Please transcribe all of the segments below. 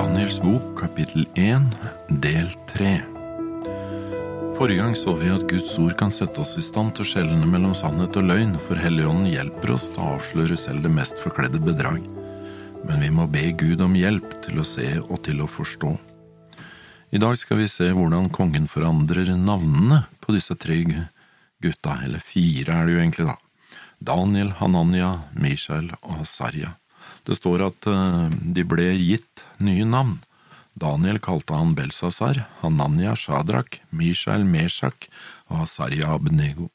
Daniels bok, kapittel 1, del 3 Forrige gang så vi at Guds ord kan sette oss i stand til å skjelne mellom sannhet og løgn, for Helligånden hjelper oss til å avsløre selv det mest forkledde bedrag. Men vi må be Gud om hjelp til å se og til å forstå. I dag skal vi se hvordan kongen forandrer navnene på disse tre gutta, eller fire er det jo egentlig, da. Daniel, Hananya, Mishael og Hasarja. Det står at eh, de ble gitt nye navn. Daniel kalte han Belsasar, Hananya Shadrak, Mishael Meshak og Asarya Abnego.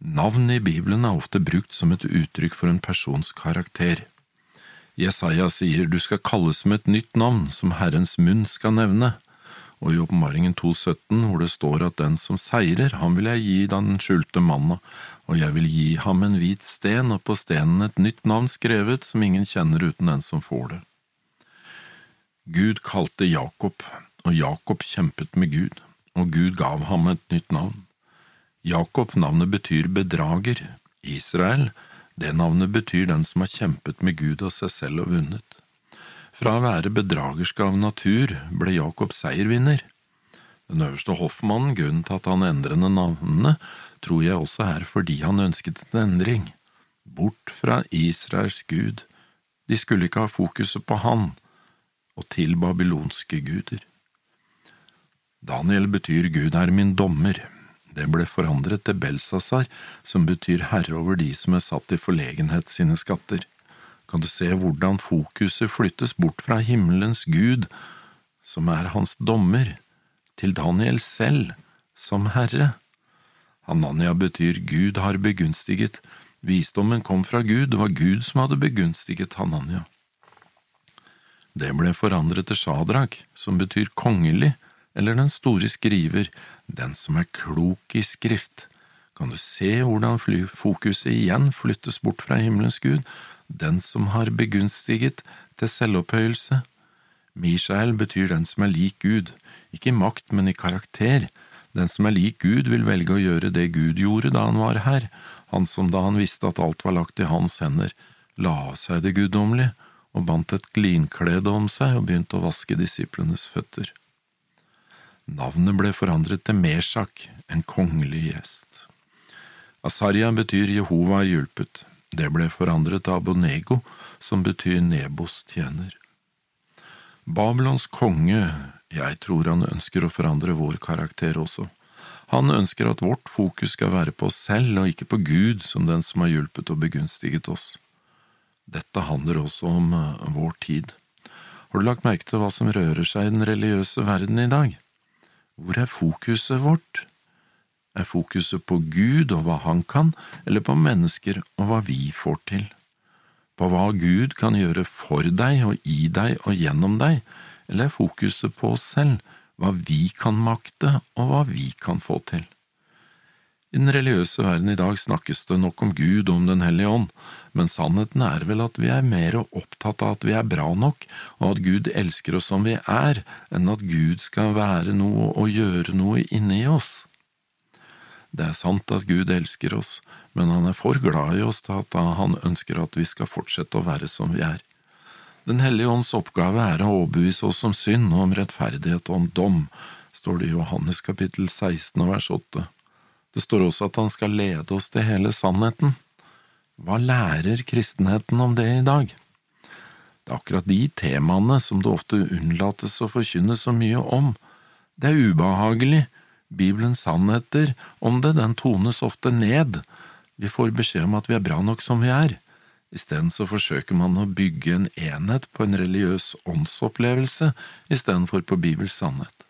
Navn i Bibelen er ofte brukt som et uttrykk for en persons karakter. Jesaja sier du skal kalles med et nytt navn som Herrens munn skal nevne, og i Åpenbaringen 2,17 hvor det står at den som seirer, han vil jeg gi den skjulte manna, og jeg vil gi ham en hvit sten, og på stenen et nytt navn skrevet som ingen kjenner uten den som får det. Gud kalte Jakob, og Jakob kjempet med Gud, og Gud gav ham et nytt navn. Jakob navnet betyr bedrager, Israel det navnet betyr den som har kjempet med Gud og seg selv og vunnet. Fra å være bedragersk av natur ble Jakob seiervinner. Den øverste hoffmannen, grunnen til at han endrende navnene, tror jeg også er fordi han ønsket en endring. Bort fra Israels gud. De skulle ikke ha fokuset på han, og til babylonske guder. Daniel betyr Gud er min dommer. Det ble forandret til Belsasar, som betyr herre over de som er satt i forlegenhet sine skatter. Kan du se hvordan fokuset flyttes bort fra himmelens Gud, som er hans dommer, til Daniel selv, som herre? Hanania betyr Gud har begunstiget, visdommen kom fra Gud, det var Gud som hadde begunstiget Hanania. Det ble forandret til Shadrach, som betyr kongelig, eller den store skriver, den som er klok i skrift. Kan du se hvordan fokuset igjen flyttes bort fra himmelens Gud, den som har begunstiget til selvopphøyelse? Mishael betyr den som er lik Gud, ikke i makt, men i karakter, den som er lik Gud, vil velge å gjøre det Gud gjorde da han var her, han som da han visste at alt var lagt i hans hender, la av seg det guddommelige og bandt et glinklede om seg og begynte å vaske disiplenes føtter. Navnet ble forandret til Meshak, en kongelig gjest. Asarja betyr Jehova er hjulpet. Det ble forandret til Abonego, som betyr Nebos tjener. Babylons konge jeg tror han ønsker å forandre vår karakter også. Han ønsker at vårt fokus skal være på oss selv og ikke på Gud som den som har hjulpet og begunstiget oss. Dette handler også om eh, vår tid. Har du lagt merke til hva som rører seg i den religiøse verden i dag? Hvor er fokuset vårt? Er fokuset på Gud og hva Han kan, eller på mennesker og hva vi får til? På hva Gud kan gjøre for deg og i deg og gjennom deg, eller er fokuset på oss selv, hva vi kan makte og hva vi kan få til? I den religiøse verden i dag snakkes det nok om Gud og om Den hellige ånd, men sannheten er vel at vi er mer opptatt av at vi er bra nok, og at Gud elsker oss som vi er, enn at Gud skal være noe og gjøre noe inni oss. Det er sant at Gud elsker oss, men han er for glad i oss til at han ønsker at vi skal fortsette å være som vi er. Den hellige ånds oppgave er å overbevise oss om synd og om rettferdighet og om dom, står det i Johannes kapittel 16 og vers 8. Det står også at han skal lede oss til hele sannheten. Hva lærer kristenheten om det i dag? Det er akkurat de temaene som det ofte unnlates å forkynne så mye om. Det er ubehagelig, Bibelens sannheter om det, den tones ofte ned, vi får beskjed om at vi er bra nok som vi er. Isteden så forsøker man å bygge en enhet på en religiøs åndsopplevelse istedenfor på Bibels sannhet.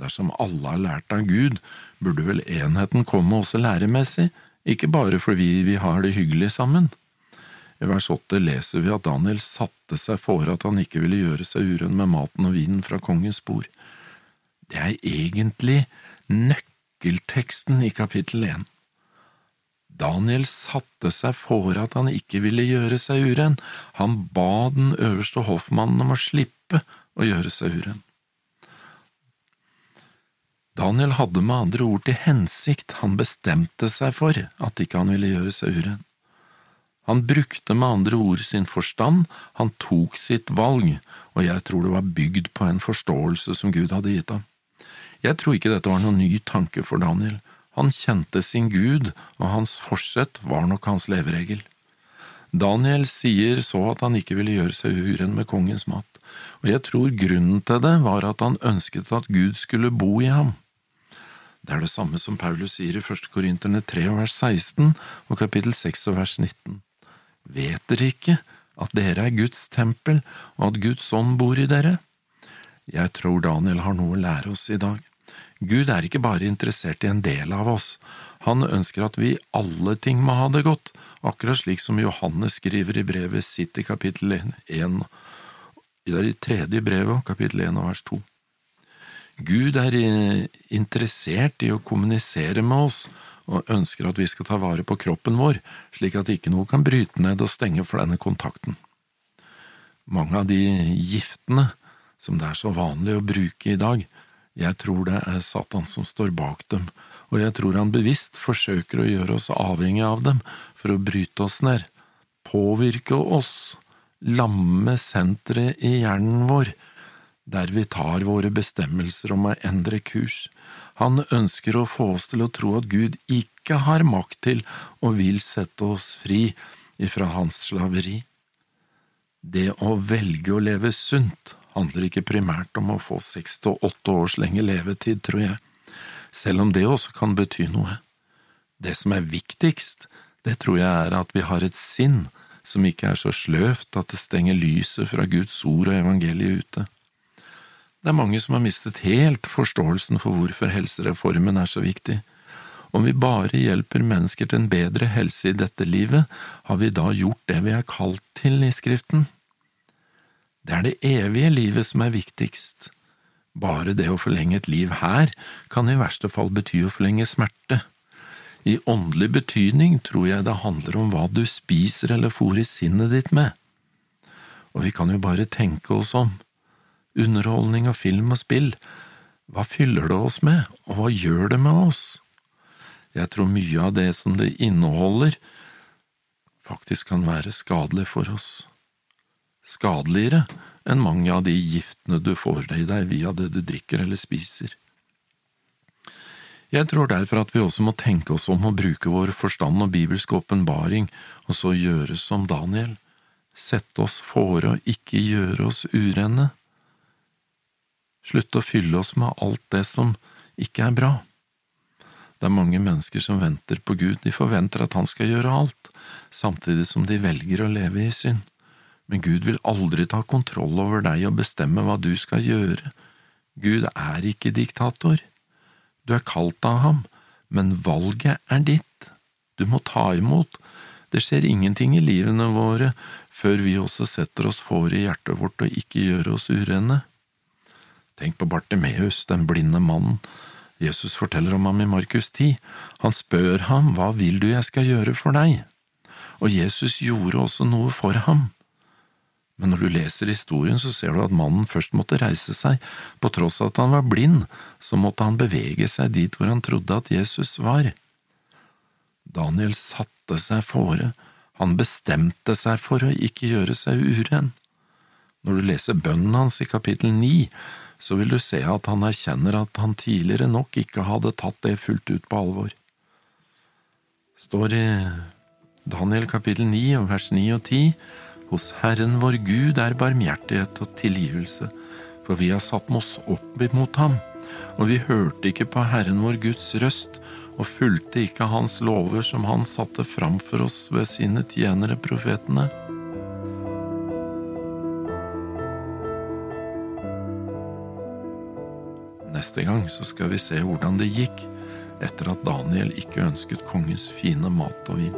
Dersom alle har lært av Gud, burde vel enheten komme også læremessig, ikke bare fordi vi har det hyggelig sammen. I vers åtte leser vi at Daniel satte seg for at han ikke ville gjøre seg uren med maten og vinen fra kongens bord. Det er egentlig nøkkelteksten i kapittel 1. Daniel satte seg for at han ikke ville gjøre seg uren, han ba den øverste hoffmannen om å slippe å gjøre seg uren. Daniel hadde med andre ord til hensikt, han bestemte seg for at ikke han ville gjøre seg uren. Han brukte med andre ord sin forstand, han tok sitt valg, og jeg tror det var bygd på en forståelse som Gud hadde gitt ham. Jeg tror ikke dette var noen ny tanke for Daniel. Han kjente sin Gud, og hans forsett var nok hans leveregel. Daniel sier så at han ikke ville gjøre seg uren med kongens mat, og jeg tror grunnen til det var at han ønsket at Gud skulle bo i ham. Det er det samme som Paulus sier i 1. Korinterne 3 vers 16 og kapittel 6 og vers 19. Vet dere ikke at dere er Guds tempel, og at Guds ånd bor i dere? Jeg tror Daniel har noe å lære oss i dag. Gud er ikke bare interessert i en del av oss, han ønsker at vi i alle ting må ha det godt, akkurat slik som Johannes skriver i brevet sitt i kapittel 1, i det tredje brevet, kapittel 1 og vers 2. Gud er interessert i å kommunisere med oss og ønsker at vi skal ta vare på kroppen vår, slik at ikke noe kan bryte ned og stenge for denne kontakten. Mange av de giftene som det er så vanlig å bruke i dag, jeg tror det er Satan som står bak dem, og jeg tror han bevisst forsøker å gjøre oss avhengig av dem for å bryte oss ned, påvirke oss, lamme senteret i hjernen vår, der vi tar våre bestemmelser om å endre kurs. Han ønsker å få oss til å tro at Gud ikke har makt til og vil sette oss fri ifra hans slaveri. Det å velge å leve sunt handler ikke primært om å få seks til åtte års lenge levetid, tror jeg, selv om det også kan bety noe. Det som er viktigst, det tror jeg er at vi har et sinn som ikke er så sløvt at det stenger lyset fra Guds ord og evangeliet ute. Det er mange som har mistet helt forståelsen for hvorfor helsereformen er så viktig. Om vi bare hjelper mennesker til en bedre helse i dette livet, har vi da gjort det vi er kalt til i Skriften? Det er det evige livet som er viktigst. Bare det å forlenge et liv her kan i verste fall bety å forlenge smerte. I åndelig betydning tror jeg det handler om hva du spiser eller fôrer sinnet ditt med. Og vi kan jo bare tenke oss om. Underholdning og film og spill, hva fyller det oss med, og hva gjør det med oss? Jeg tror mye av det som det inneholder, faktisk kan være skadelig for oss skadeligere enn mange av de giftene du får i deg via det du drikker eller spiser. Jeg tror derfor at vi også må tenke oss om å bruke vår forstand og bibelske åpenbaring, og så gjøre som Daniel, sette oss fore og ikke gjøre oss urene. Slutte å fylle oss med alt det som ikke er bra. Det er mange mennesker som venter på Gud, de forventer at Han skal gjøre alt, samtidig som de velger å leve i synd. Men Gud vil aldri ta kontroll over deg og bestemme hva du skal gjøre. Gud er ikke diktator. Du er kalt av ham, men valget er ditt. Du må ta imot. Det skjer ingenting i livene våre før vi også setter oss for i hjertet vårt og ikke gjør oss urene. Tenk på Bartimeus, den blinde mannen. Jesus forteller om ham i Markus 10. Han spør ham, Hva vil du jeg skal gjøre for deg? Og Jesus gjorde også noe for ham. Men når du leser historien, så ser du at mannen først måtte reise seg, på tross av at han var blind, så måtte han bevege seg dit hvor han trodde at Jesus var. Daniel satte seg fore, han bestemte seg for å ikke gjøre seg uren. Når du leser bønnen hans i kapittel ni, så vil du se at han erkjenner at han tidligere nok ikke hadde tatt det fullt ut på alvor. Står i Daniel kapittel ni vers ni og ti, hos Herren vår Gud er barmhjertighet og tilgivelse, for vi har satt oss opp imot ham, og vi hørte ikke på Herren vår Guds røst og fulgte ikke Hans lover som Han satte fram for oss ved sine tjenere profetene. Neste gang så skal vi se hvordan det gikk etter at Daniel ikke ønsket kongens fine mat og vin.